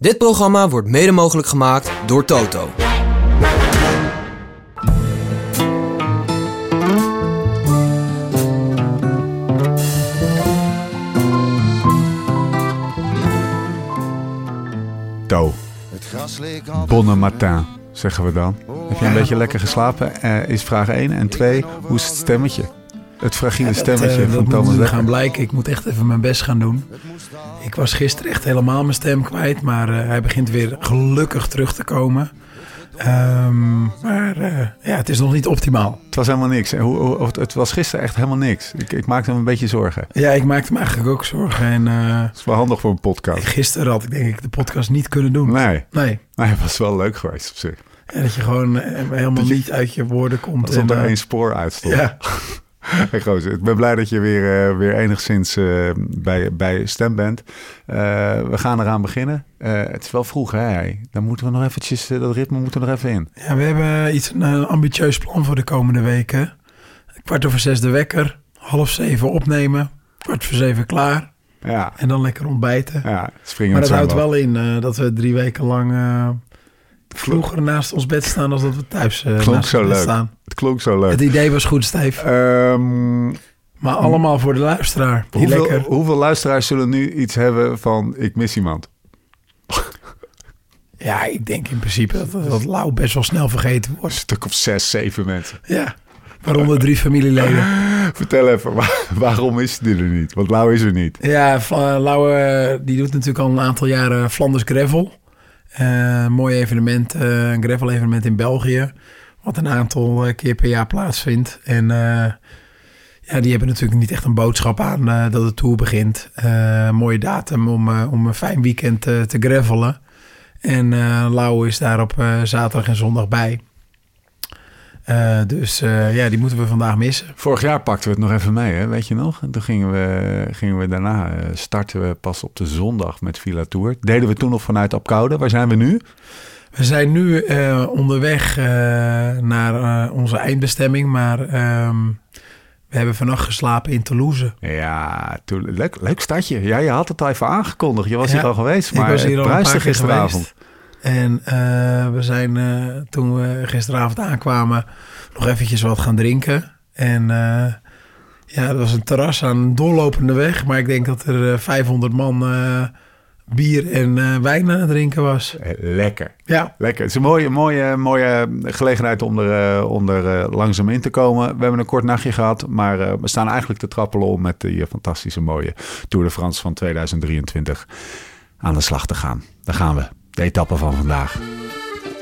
Dit programma wordt mede mogelijk gemaakt door Toto. To. Bonne matin, zeggen we dan. Heb je een beetje lekker geslapen? Eh, is vraag 1. En 2, hoe is het stemmetje? Het fragiele stemmetje dat, eh, van dat Thomas moet nu Lekker. gaan blijken. Ik moet echt even mijn best gaan doen. Ik was gisteren echt helemaal mijn stem kwijt. Maar eh, hij begint weer gelukkig terug te komen. Ehm, maar eh, ja, het is nog niet optimaal. Het was helemaal niks. Hoe, hoe- het was gisteren echt helemaal niks. Ik, ik maakte me een beetje zorgen. Ja, ik maakte me eigenlijk ook zorgen. En eh, Het is wel handig voor een podcast. gisteren had ik denk ik de podcast niet kunnen doen. Nee, Nee. nee het was wel leuk geweest op zich. Ja, dat je gewoon helemaal niet uit je woorden komt. En, er eh, één spoor uitstond. ja, Hey, gozer, ik ben blij dat je weer, eh, weer enigszins eh, bij, bij stem bent. Eh, we gaan eraan beginnen. Het is wel vroeg, hè? Dan moeten we nog eventjes, dat ritme moeten we nog even in. Ja, we hebben iets een ambitieus plan voor de komende weken. Kwart over zes de wekker, half zeven opnemen, kwart voor zeven klaar Ja, en dan lekker ontbijten. ja springen maar dat houdt wel in dat we drie weken lang vroeger naast ons bed staan als dat we thuis eh, Klonk naast zo ons bed leuk. staan. Het klonk zo leuk. Het idee was goed, Steve. Ehm, Maar allemaal voor de luisteraar. Hoeveel, luisteraars zullen nu iets hebben van ik mis iemand? Ja, ik denk in principe dat, dat Lau best wel snel vergeten Een wordt. stuk of zes, zeven mensen. Ja, waaronder drie familieleden. Vertel even, waar- waarom is die er niet? Want Lau is er niet. Ja, Lauwe eh, die doet natuurlijk al een aantal jaren Flanders Gravel. Eh, een mooi evenement, eh, een gravel evenement in België. Wat een aantal eh, keer per jaar plaatsvindt. En eh, ja, die hebben natuurlijk niet echt een boodschap aan eh, dat de Tour begint. Eh, mooie datum om, eh, om een fijn weekend eh, te gravelen. En eh Lauwe is daar op eh, zaterdag en zondag bij. Eh, dus eh, ja, die moeten we vandaag missen. Vorig jaar pakten we het nog even mee, hè? weet je nog? En toen gingen we, gingen we daarna, eh, starten we pas op de zondag met Villa Tour. Deden we toen nog vanuit Apkoude. Waar zijn we nu? We zijn nu onderweg naar onze eindbestemming, maar ehm, we hebben vannacht geslapen in Toulouse. Ja, leuk, leuk stadje. Ja, je had het al even aangekondigd. Je was Ja, hier al geweest, maar ik was hier het al een paar keer gisteravond. geweest. En eh, we zijn eh, toen we gisteravond aankwamen nog eventjes wat gaan drinken. En eh, ja, het was een terras aan een doorlopende weg, maar ik denk dat er eh, 500 man bier en wijn aan het drinken was. Lekker. Ja, Lekker. Het is een mooie, mooie, mooie gelegenheid om er, om er langzaam in te komen. We hebben een kort nachtje gehad, maar we staan eigenlijk te trappelen om met die fantastische mooie Tour de France van 2023 aan de slag te gaan. Daar gaan we. De etappe van vandaag.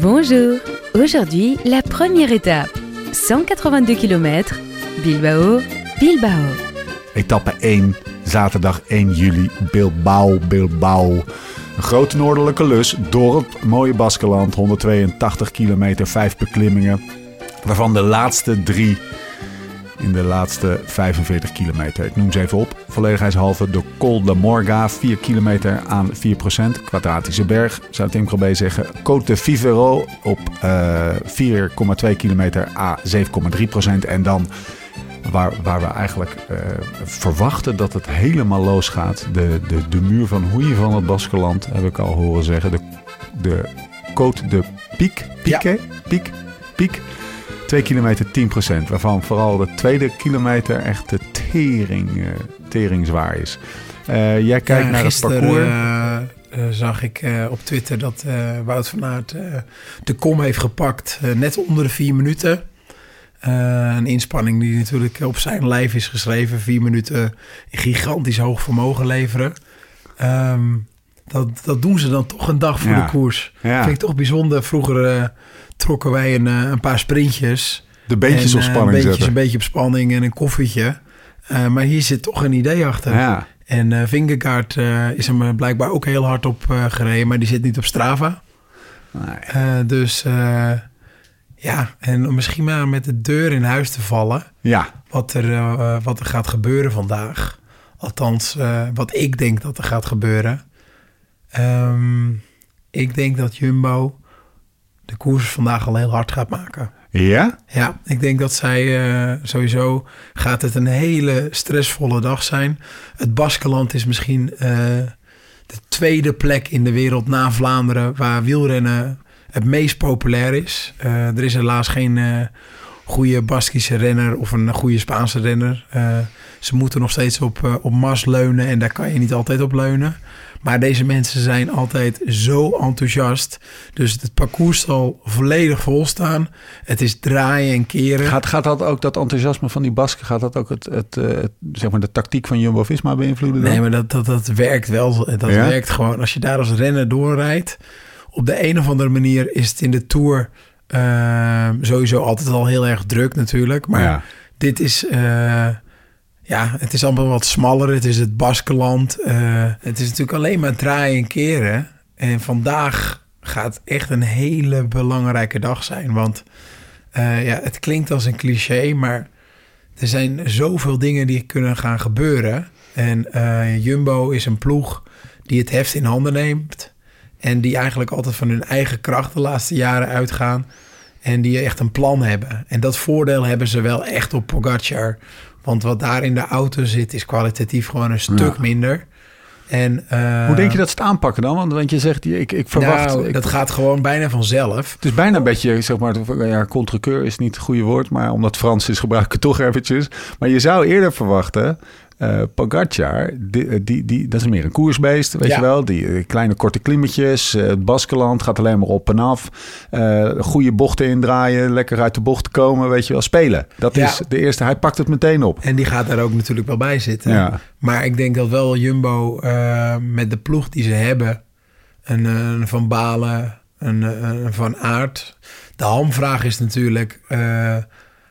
Bonjour. Aujourd'hui, la première étape. 182 km. Bilbao, Bilbao. Etappe 1, zaterdag 1 juli, Bilbao, Bilbao. Een grote noordelijke lus door het mooie Baskeland. 182 kilometer, vijf beklimmingen. Waarvan de laatste drie in de laatste 45 kilometer. Ik noem ze even op. Volledigheidshalve de Col de Morga, 4 kilometer aan 4%. Kwadratische berg, zou Tim Krabbe zeggen. Côte de Vivero op eh 4,2 kilometer a 7,3%. En dan waar, waar we eigenlijk eh, verwachten dat het helemaal losgaat. De, de, de muur van Hoei van het Baskeland, heb ik al horen zeggen. De, de Côte de Piek, Pique, Piek, Piek. 2 kilometer 10%, waarvan vooral de tweede kilometer echt de tering, eh, tering zwaar is. Eh, jij kijkt Ja, naar het parcours. eh, zag ik op Twitter dat Wout van Aert de kom heeft gepakt. net onder de vier minuten. Een inspanning die natuurlijk op zijn lijf is geschreven. Vier minuten gigantisch hoog vermogen leveren. Ehm, dat, dat doen ze dan toch een dag voor Ja. de koers. Ja. Vind ik toch bijzonder. Vroeger eh, trokken wij een, eh, een paar sprintjes. de beentjes En, op eh, spanning zetten. Een beetje op spanning en een koffietje. Maar hier zit toch een idee achter. Ja, En Vingegaard is hem blijkbaar ook heel hard op gereden, maar die zit niet op Strava. nee. Dus ja, en misschien maar met de deur in huis te vallen, ja. wat er, wat er gaat gebeuren vandaag. Althans, wat ik denk dat er gaat gebeuren. Ehm, ik denk dat Jumbo de koers vandaag al heel hard gaat maken. ja? Ja, ik denk dat zij eh, sowieso gaat het een hele stressvolle dag zijn. Het Baskeland is misschien eh, de tweede plek in de wereld na Vlaanderen waar wielrennen het meest populair is. Eh, er is helaas geen goede Baskische renner of een goede Spaanse renner. Ze moeten nog steeds op, eh, op Mas leunen en daar kan je niet altijd op leunen. Maar deze mensen zijn altijd zo enthousiast. Dus het parcours zal volledig vol staan. Het is draaien en keren. Gaat, gaat dat ook, dat enthousiasme van die Basken, gaat dat ook het, het, eh, het, zeg maar de tactiek van Jumbo-Visma beïnvloeden? dan? Nee, maar dat, dat, dat werkt wel. Dat Ja? werkt gewoon. Als je daar als renner doorrijdt. Op de een of andere manier is het in de Tour eh, sowieso altijd al heel erg druk natuurlijk. Maar Ja. dit is... ja, het is allemaal wat smaller. Het is het Baskeland. Eh, het is natuurlijk alleen maar draaien en keren. En vandaag gaat echt een hele belangrijke dag zijn. Want eh, ja, het klinkt als een cliché, maar er zijn zoveel dingen die kunnen gaan gebeuren. En eh, Jumbo is een ploeg die het heft in handen neemt. En die eigenlijk altijd van hun eigen kracht de laatste jaren uitgaan. En die echt een plan hebben. En dat voordeel hebben ze wel echt op Pogacar. Want wat daar in de auto zit is kwalitatief gewoon een stuk Ja. minder. En, eh, Hoe denk je dat ze het aanpakken dan? Want, want je zegt, ik, ik verwacht... nou, ik- dat gaat gewoon bijna vanzelf. Het is bijna een beetje, zeg maar, ja, contrekeur is niet het goede woord, maar omdat Frans is, gebruik ik het toch eventjes. Maar je zou eerder verwachten, Pogacar, die, die, die, dat is meer een koersbeest, weet Ja. je wel. Die eh, kleine korte klimmetjes, het Baskeland gaat alleen maar op en af. Goede bochten indraaien, lekker uit de bocht komen, weet je wel, spelen. Dat Ja. is de eerste, hij pakt het meteen op. En die gaat daar ook natuurlijk wel bij zitten. Ja. Maar ik denk dat wel Jumbo met de ploeg die ze hebben... een, een Van Balen, een, een Van Aert... De hamvraag is natuurlijk...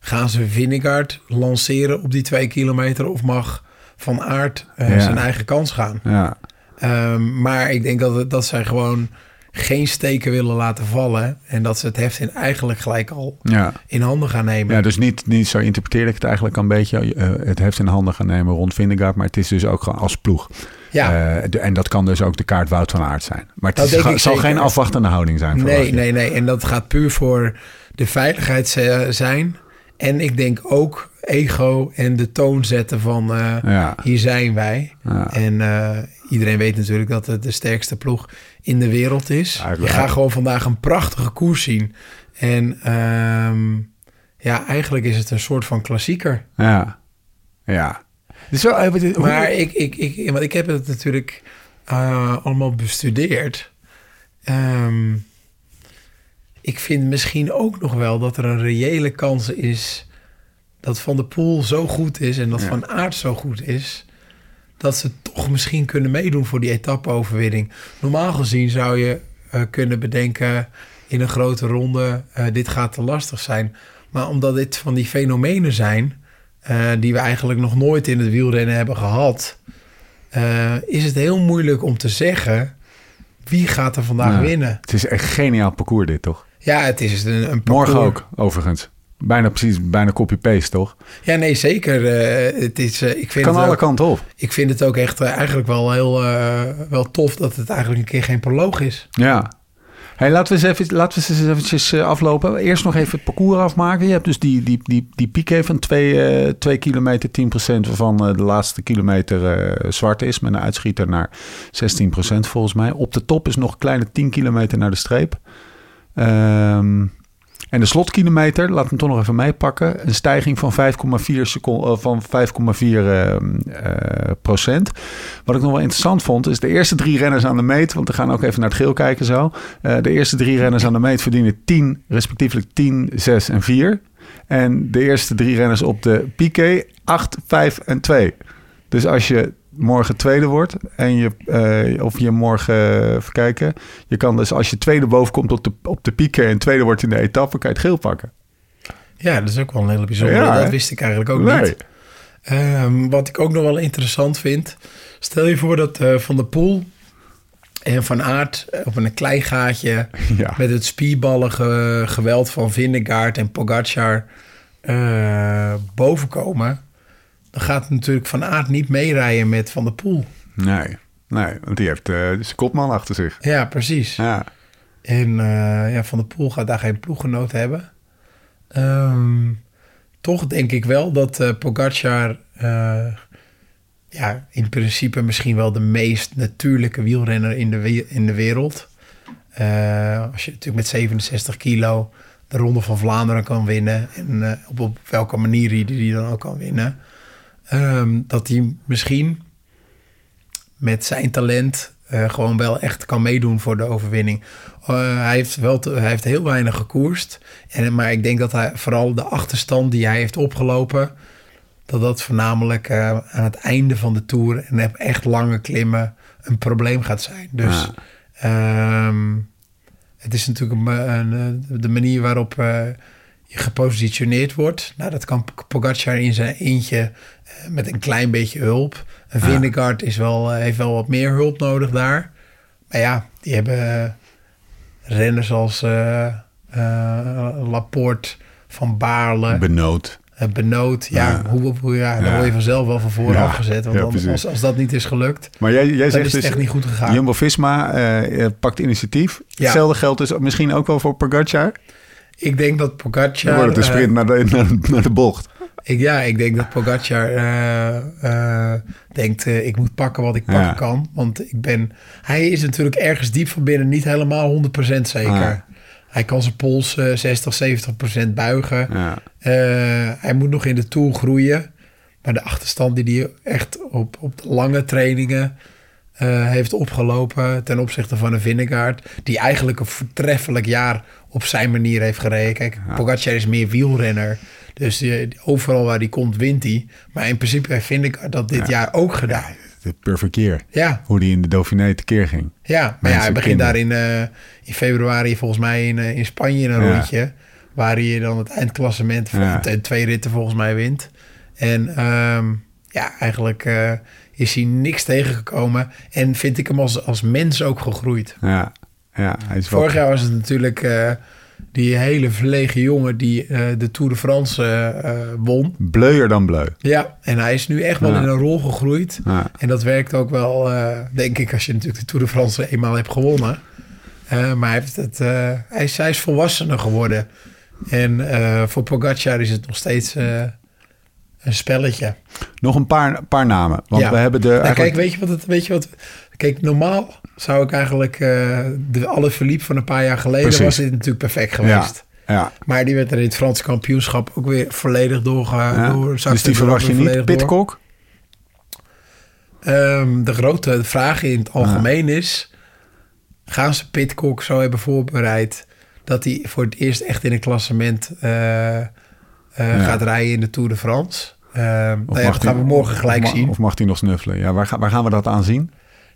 gaan ze Vingegaard lanceren op die twee kilometer... of mag Van Aert eh, Ja. zijn eigen kans gaan? Ja, Ehm, maar ik denk dat, dat zij gewoon geen steken willen laten vallen... en dat ze het heft in eigenlijk gelijk al ja. in handen gaan nemen. Ja, dus niet, niet zo interpreteer ik het eigenlijk een beetje. eh, het heeft in handen gaan nemen rond Vindegaard, maar het is dus ook gewoon als ploeg. Ja. Eh, de- en dat kan dus ook de kaart Wout van Aert zijn. Maar het is, zal zeker. geen afwachtende houding zijn. Nee, nee, nee. En dat gaat puur voor de veiligheid zijn. En ik denk ook ego en de toon zetten van eh, Ja. hier zijn wij. Ja. En eh, iedereen weet natuurlijk dat het de sterkste ploeg in de wereld is. Je gaat gewoon vandaag een prachtige koers zien. En ehm, ja, eigenlijk is het een soort van klassieker. Ja. Ja. Dus wel, eh, wat- hoe- Maar ik, ik, ik, want ik heb het natuurlijk eh, allemaal bestudeerd. Ehm, ik vind misschien ook nog wel dat er een reële kans is dat Van der Poel zo goed is en dat Ja. Van Aert zo goed is, dat ze toch misschien kunnen meedoen voor die etappe-overwinning. Normaal gezien zou je eh, kunnen bedenken in een grote ronde, eh, dit gaat te lastig zijn. Maar omdat dit van die fenomenen zijn, eh, die we eigenlijk nog nooit in het wielrennen hebben gehad, eh, is het heel moeilijk om te zeggen wie gaat er vandaag Ja. winnen. Het is echt geniaal parcours dit, toch? Ja, het is een, een Morgen parcours- ook, overigens. Bijna precies, bijna copy-paste, toch? Ja, nee, zeker. eh, het is, eh, ik, vind Kan het alle ook, kanten op. ik vind het ook echt eh, eigenlijk wel heel wel tof dat het eigenlijk een keer geen proloog is. Ja. Hey, laten we eens even, laten we eens eventjes aflopen. Eerst nog even het parcours afmaken. Je hebt dus die, die, die, die piek van 2 kilometer, 10% waarvan de laatste kilometer zwart is. Met een uitschieter naar 16% volgens mij. Op de top is nog een kleine 10 kilometer naar de streep. Ehm, en de slotkilometer, laat hem toch nog even meepakken. Een stijging van 5,4 seconden, eh, van 5,4 ehm, eh, procent. Wat ik nog wel interessant vond, is de eerste drie renners aan de meet. Want we gaan ook even naar het geel kijken zo. Eh, de eerste drie renners aan de meet verdienen 10, respectiefelijk 10, 6 en 4. En de eerste drie renners op de Piquet 8, 5 en 2. Dus als je morgen tweede wordt en je, eh, of je morgen, eh, even kijken, je kan dus als je tweede boven komt op de, op de Piquet en tweede wordt in de etappe, kan je het geel pakken. Ja, dat is ook wel een hele bijzondere. Ja, hè? dat wist ik eigenlijk ook Nee. niet. Ehm, wat ik ook nog wel interessant vind. Stel je voor dat eh, Van der Poel en Van Aert op een klein gaatje... Ja. met het spierballige geweld van Vindegaard en Pogacar eh bovenkomen... dan gaat natuurlijk Van Aert niet meerijden met Van der Poel. Nee, nee, want die heeft eh zijn kopman achter zich. Ja, precies. Ja. En eh, ja, Van der Poel gaat daar geen ploeggenoot hebben. Ehm, toch denk ik wel dat eh Pogacar ja, in principe misschien wel de meest natuurlijke wielrenner in de, we- in de wereld. Als je natuurlijk met 67 kilo de Ronde van Vlaanderen kan winnen. En op, op welke manier hij die dan ook kan winnen. Ehm, dat hij misschien met zijn talent eh, gewoon wel echt kan meedoen voor de overwinning. Eh, hij, heeft wel te- hij heeft heel weinig gekoerst. En, maar ik denk dat hij vooral de achterstand die hij heeft opgelopen... dat dat voornamelijk eh, aan het einde van de Tour... en op echt lange klimmen een probleem gaat zijn. Dus ehm, het is natuurlijk een, een, de manier waarop je gepositioneerd wordt. Nou, dat kan Pogacar in zijn eentje eh, met een klein beetje hulp. Een Vingegaard is wel, eh, heeft wel wat meer hulp nodig daar. Maar ja, die hebben eh, renners als Laporte, Van Baarle, Benoot. eh, Benoot. Ja, Ja. Hoe, hoe, ja, dan Ja. word je vanzelf wel van voren Ja. afgezet. Want als, als dat niet is gelukt, Maar jij, jij zegt is het dus, echt niet goed gegaan. Jumbo-Visma pakt initiatief. Hetzelfde geldt dus misschien ook wel voor Pogacar. Ik denk dat Dan Pogacar... wordt het een eh, sprint naar, de, naar, de- naar de bocht. Ik, ja, ik denk dat Pogacar eh, eh, denkt, eh, ik moet pakken wat ik pakken Ja. kan. Want ik ben, hij is natuurlijk ergens diep van binnen niet helemaal 100% zeker. Ja. Hij kan zijn pols eh, 60, 70% buigen. Ja. Eh, hij moet nog in de Tour groeien. Maar de achterstand die hij echt op, op de lange trainingen eh, heeft opgelopen... ten opzichte van een Vingegaard... die eigenlijk een voortreffelijk jaar op zijn manier heeft gereden. Kijk, Pogacar is meer wielrenner. Dus overal waar hij komt, wint hij. Maar in principe heeft Vingegaard dat dit jaar ook gedaan. De perfect year. Ja, Hoe die in de Dauphiné tekeer ging. ja, maar ja, hij begint daar in, eh, in februari volgens mij in, eh, in Spanje in een Ja. rondje. Waar hij dan het eindklassement van Ja. twee ritten volgens mij wint. En ehm, ja, eigenlijk is hij niks tegengekomen. En vind ik hem als, als mens ook gegroeid. Ja, ja hij is wel... Vorig jaar was het natuurlijk eh, die hele verlegen jongen die eh, de Tour de France eh, won. Bleuer dan bleu. Ja, en hij is nu echt wel Ja. in een rol gegroeid. Ja. En dat werkt ook wel, denk ik, als je natuurlijk de Tour de France eenmaal hebt gewonnen. Maar hij, heeft het, hij, is, hij is volwassener geworden. En voor Pogacar is het nog steeds een spelletje. Nog een paar, paar namen. Want Ja. we hebben de... Nou, eigenlijk- kijk, weet je wat het... Weet je wat, kijk, normaal zou ik eigenlijk... eh, de alle verliep van een paar jaar geleden Precies. was dit natuurlijk perfect geweest. ja. Maar die werd er in het Franse kampioenschap ook weer volledig doorgegaan. ja. Door, Dus die er verwacht je niet. door. Pitcock? Ehm, de grote vraag in het algemeen is... gaan ze Pitcock zo hebben voorbereid... dat hij voor het eerst echt in een klassement eh, eh, gaat rijden in de Tour de France? Ehm, nou ja, dat gaan we morgen gelijk of, zien. Of mag hij nog snuffelen? Ja, waar, ga- waar gaan we dat aan zien?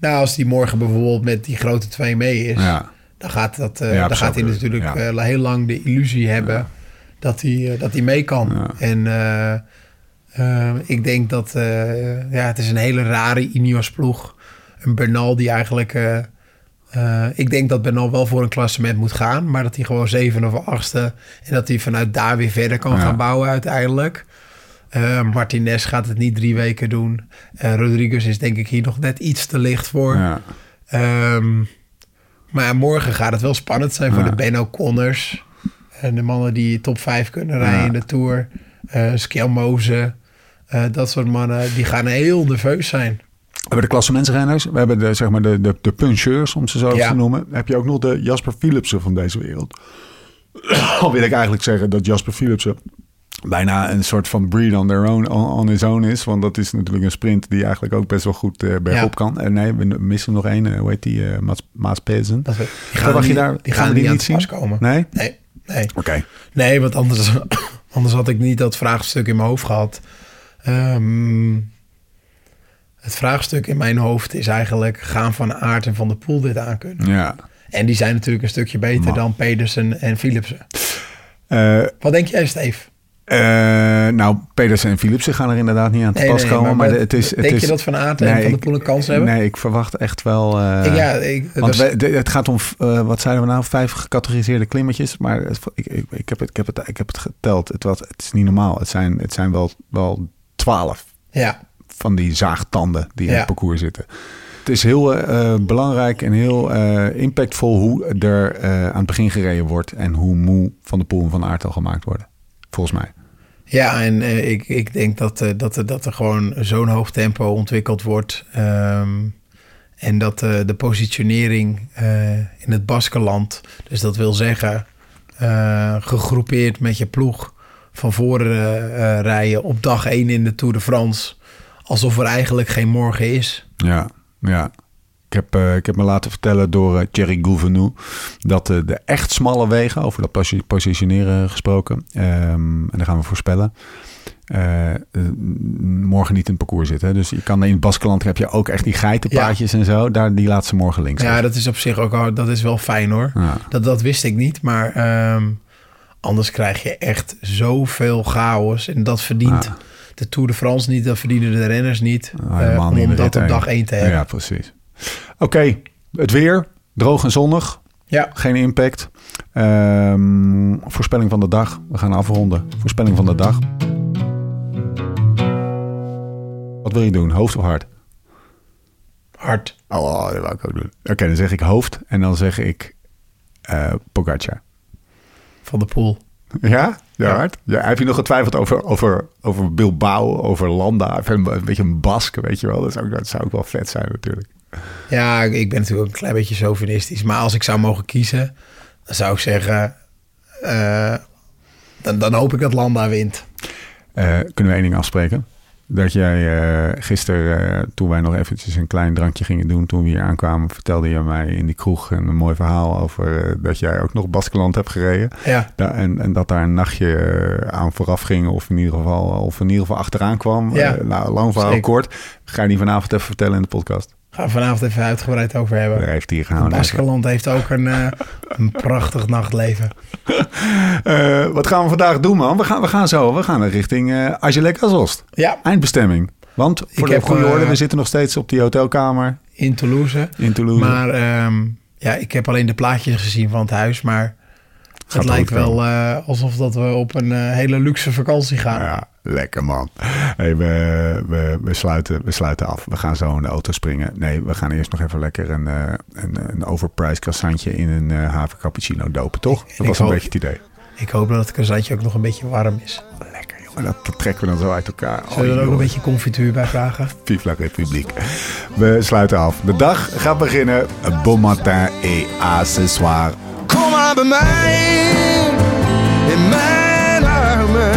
nou, als hij morgen bijvoorbeeld met die grote twee mee is... Ja, dan gaat, dat, eh, Ja, dan gaat hij natuurlijk ja. eh, heel lang de illusie hebben... dat hij, eh, dat hij mee kan. En eh, eh, ik denk dat... eh, ja, het is een hele rare Ineos-ploeg. Een Bernal die eigenlijk... eh, ik denk dat Bernal wel voor een klassement moet gaan... maar dat hij gewoon zevende of achtste... en dat hij vanuit daar weer verder kan Ja. gaan bouwen uiteindelijk... Eh, Martinez gaat het niet drie weken doen. Eh, Rodriguez is denk ik hier nog net iets te licht voor. ja. Ehm, maar morgen gaat het wel spannend zijn voor Ja. de Ben O'Connors. En de mannen die top 5 kunnen rijden Ja. in de Tour. Uh, Skelmoze. dat soort mannen. Die gaan heel nerveus zijn. We hebben de klassementsrenners. We hebben de, zeg maar de, de, de puncheurs, om ze zo Ja. te noemen. Dan heb je ook nog de Jasper Philipsen van deze wereld. Al wil ik eigenlijk zeggen dat Jasper Philipsen bijna een soort van breed on their own, on, on his own is. Want dat is natuurlijk een sprint die eigenlijk ook best wel goed eh bergop Ja. kan. En nee, we missen nog één. eh, hoe heet die? eh, Maas, Maas we, die daar- gaan gaan we er die niet zien? komen. Nee? Nee, nee. Oké. Nee, want anders, anders had ik niet dat vraagstuk in mijn hoofd gehad. Ehm, het vraagstuk in mijn hoofd is eigenlijk... gaan Van Aert en Van der Poel dit aankunnen? Ja. En die zijn natuurlijk een stukje beter dan Pedersen en Philipsen. Eh, Wat denk jij, Steve? eh, nou, Pedersen en Philipsen gaan er inderdaad niet aan te Nee, pas nee, komen. Maar, het is, het denk is, je dat Van Aert en Nee, Van der Poel een kans hebben? Nee, ik verwacht echt wel... eh, Ik- ja, ik, het Want was- wij- de- het gaat om, wat zeiden we nou, vijf gecategoriseerde klimmetjes. Maar het- ik, ik, ik, heb het, ik, heb het, ik heb het geteld. Het, was, het is niet normaal. Het zijn, het zijn wel, wel twaalf ja, van die zaagtanden die in het parcours zitten. Het is heel eh, belangrijk en heel eh, impactvol hoe er eh, aan het begin gereden wordt. En hoe moe Van de Poel en Van Aert al gemaakt worden. Volgens mij. Ja, en eh, ik, ik denk dat, eh, dat, er- dat er gewoon zo'n hoog tempo ontwikkeld wordt. ehm, en dat eh, de positionering eh, in het Baskenland, dus dat wil zeggen, eh, gegroepeerd met je ploeg van voren eh, eh, rijden op dag 1 in de Tour de France. Alsof er eigenlijk geen morgen is. Ja, ja. Ik heb, eh, ik heb me laten vertellen door eh, Thierry Gouvenou dat eh, de echt smalle wegen, over dat posi- positioneren gesproken, ehm, en daar gaan we voorspellen, morgen niet in het parcours zitten. hè. Dus je kan in het Baskeland heb je ook echt die geitenpaadjes en zo, daar, die laat ze morgen links. Ja, dat is op zich ook al, dat is wel fijn hoor. Ja. Dat, dat wist ik niet, maar ehm, anders krijg je echt zoveel chaos. En dat verdient Ja. De Tour de France niet, dat verdienen de renners niet. Ah, eh, niet om de dat op dag 1 te hebben. Ja, precies. Oké, het weer, droog en zonnig, Ja, geen impact. Ehm, voorspelling van de dag, we gaan afronden. Voorspelling van de dag. Wat wil je doen, hoofd of hart? hard. Oh, dat wil ik ook doen. Oké, dan zeg ik hoofd en dan zeg ik Pogacar. Van de Poel. Ja? Ja, Ja. Ja, heb je nog getwijfeld over, over, over Bilbao, over Landa? Een, een beetje een Bask, weet je wel. Dat zou, ook- dat zou ook wel vet zijn natuurlijk. Ja, ik ben natuurlijk ook een klein beetje chauvinistisch. Maar als ik zou mogen kiezen, dan zou ik zeggen... eh, dan, dan hoop ik dat Landa wint. Eh, kunnen we één ding afspreken? Dat jij eh, gisteren, eh, toen wij nog eventjes een klein drankje gingen doen, toen we hier aankwamen, vertelde je mij in die kroeg een, mooi verhaal over eh, dat jij ook nog Baskeland hebt gereden. Ja, Da- en, en dat daar een nachtje aan vooraf ging, of in ieder geval, of in ieder geval achteraan kwam. Ja, nou, lang verhaal zeker. kort. Ga je die vanavond even vertellen in de podcast? Gaan we vanavond even uitgebreid over hebben. Daar heeft hij gehouden. Baskeland heeft ook een, eh, een prachtig nachtleven. Eh, wat gaan we vandaag doen, man? We gaan, we gaan zo, we gaan richting uh, Ajelek Azost. Ja, Eindbestemming. Want voor Ik de heb, goede eh, orde, we zitten nog steeds op die hotelkamer in Toulouse. in Toulouse. Maar ehm, ja, ik heb alleen de plaatjes gezien van het huis. Maar Gaat het lijkt wel eh, alsof dat we op een eh, hele luxe vakantie gaan. Ja, lekker man. Hey, we, we, we, sluiten, we sluiten af. We gaan zo in de auto springen. Nee, we gaan eerst nog even lekker een, eh, een, een overpriced croissantje in een haven cappuccino dopen, toch? Dat ik was een beetje het idee. Ik hoop dat het croissantje ook nog een beetje warm is. Lekker jongen, dat, dat trekken we dan zo uit elkaar. Zullen we er ook een beetje confituur bij vragen? Vive la République. We sluiten af. De dag gaat beginnen. Bon matin et à ce soir. Kom maar bij mij, in mijn armen.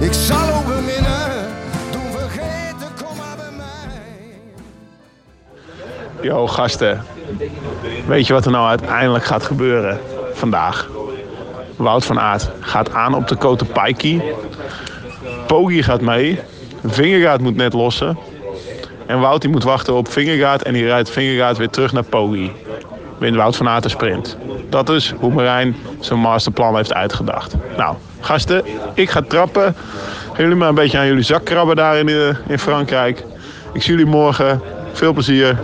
Ik zal ook beminnen, doen vergeten, kom maar bij mij. Yo, gasten. Weet je wat er nou uiteindelijk gaat gebeuren vandaag? Wout van Aert gaat aan op de Kotepajki. Poggi gaat mee. Vingegaard moet net lossen. En Wout die moet wachten op Vingegaard en die rijdt Vingegaard weer terug naar Poggi. Wint Wout van Aert de sprint. Dat is hoe Marijn zijn masterplan heeft uitgedacht. Nou, gasten, ik ga trappen. Jullie maar een beetje aan jullie zak krabben daar in, eh, in Frankrijk. Ik zie jullie morgen. Veel plezier.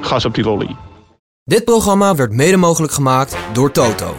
Gas op die lolly. Dit programma werd mede mogelijk gemaakt door Toto.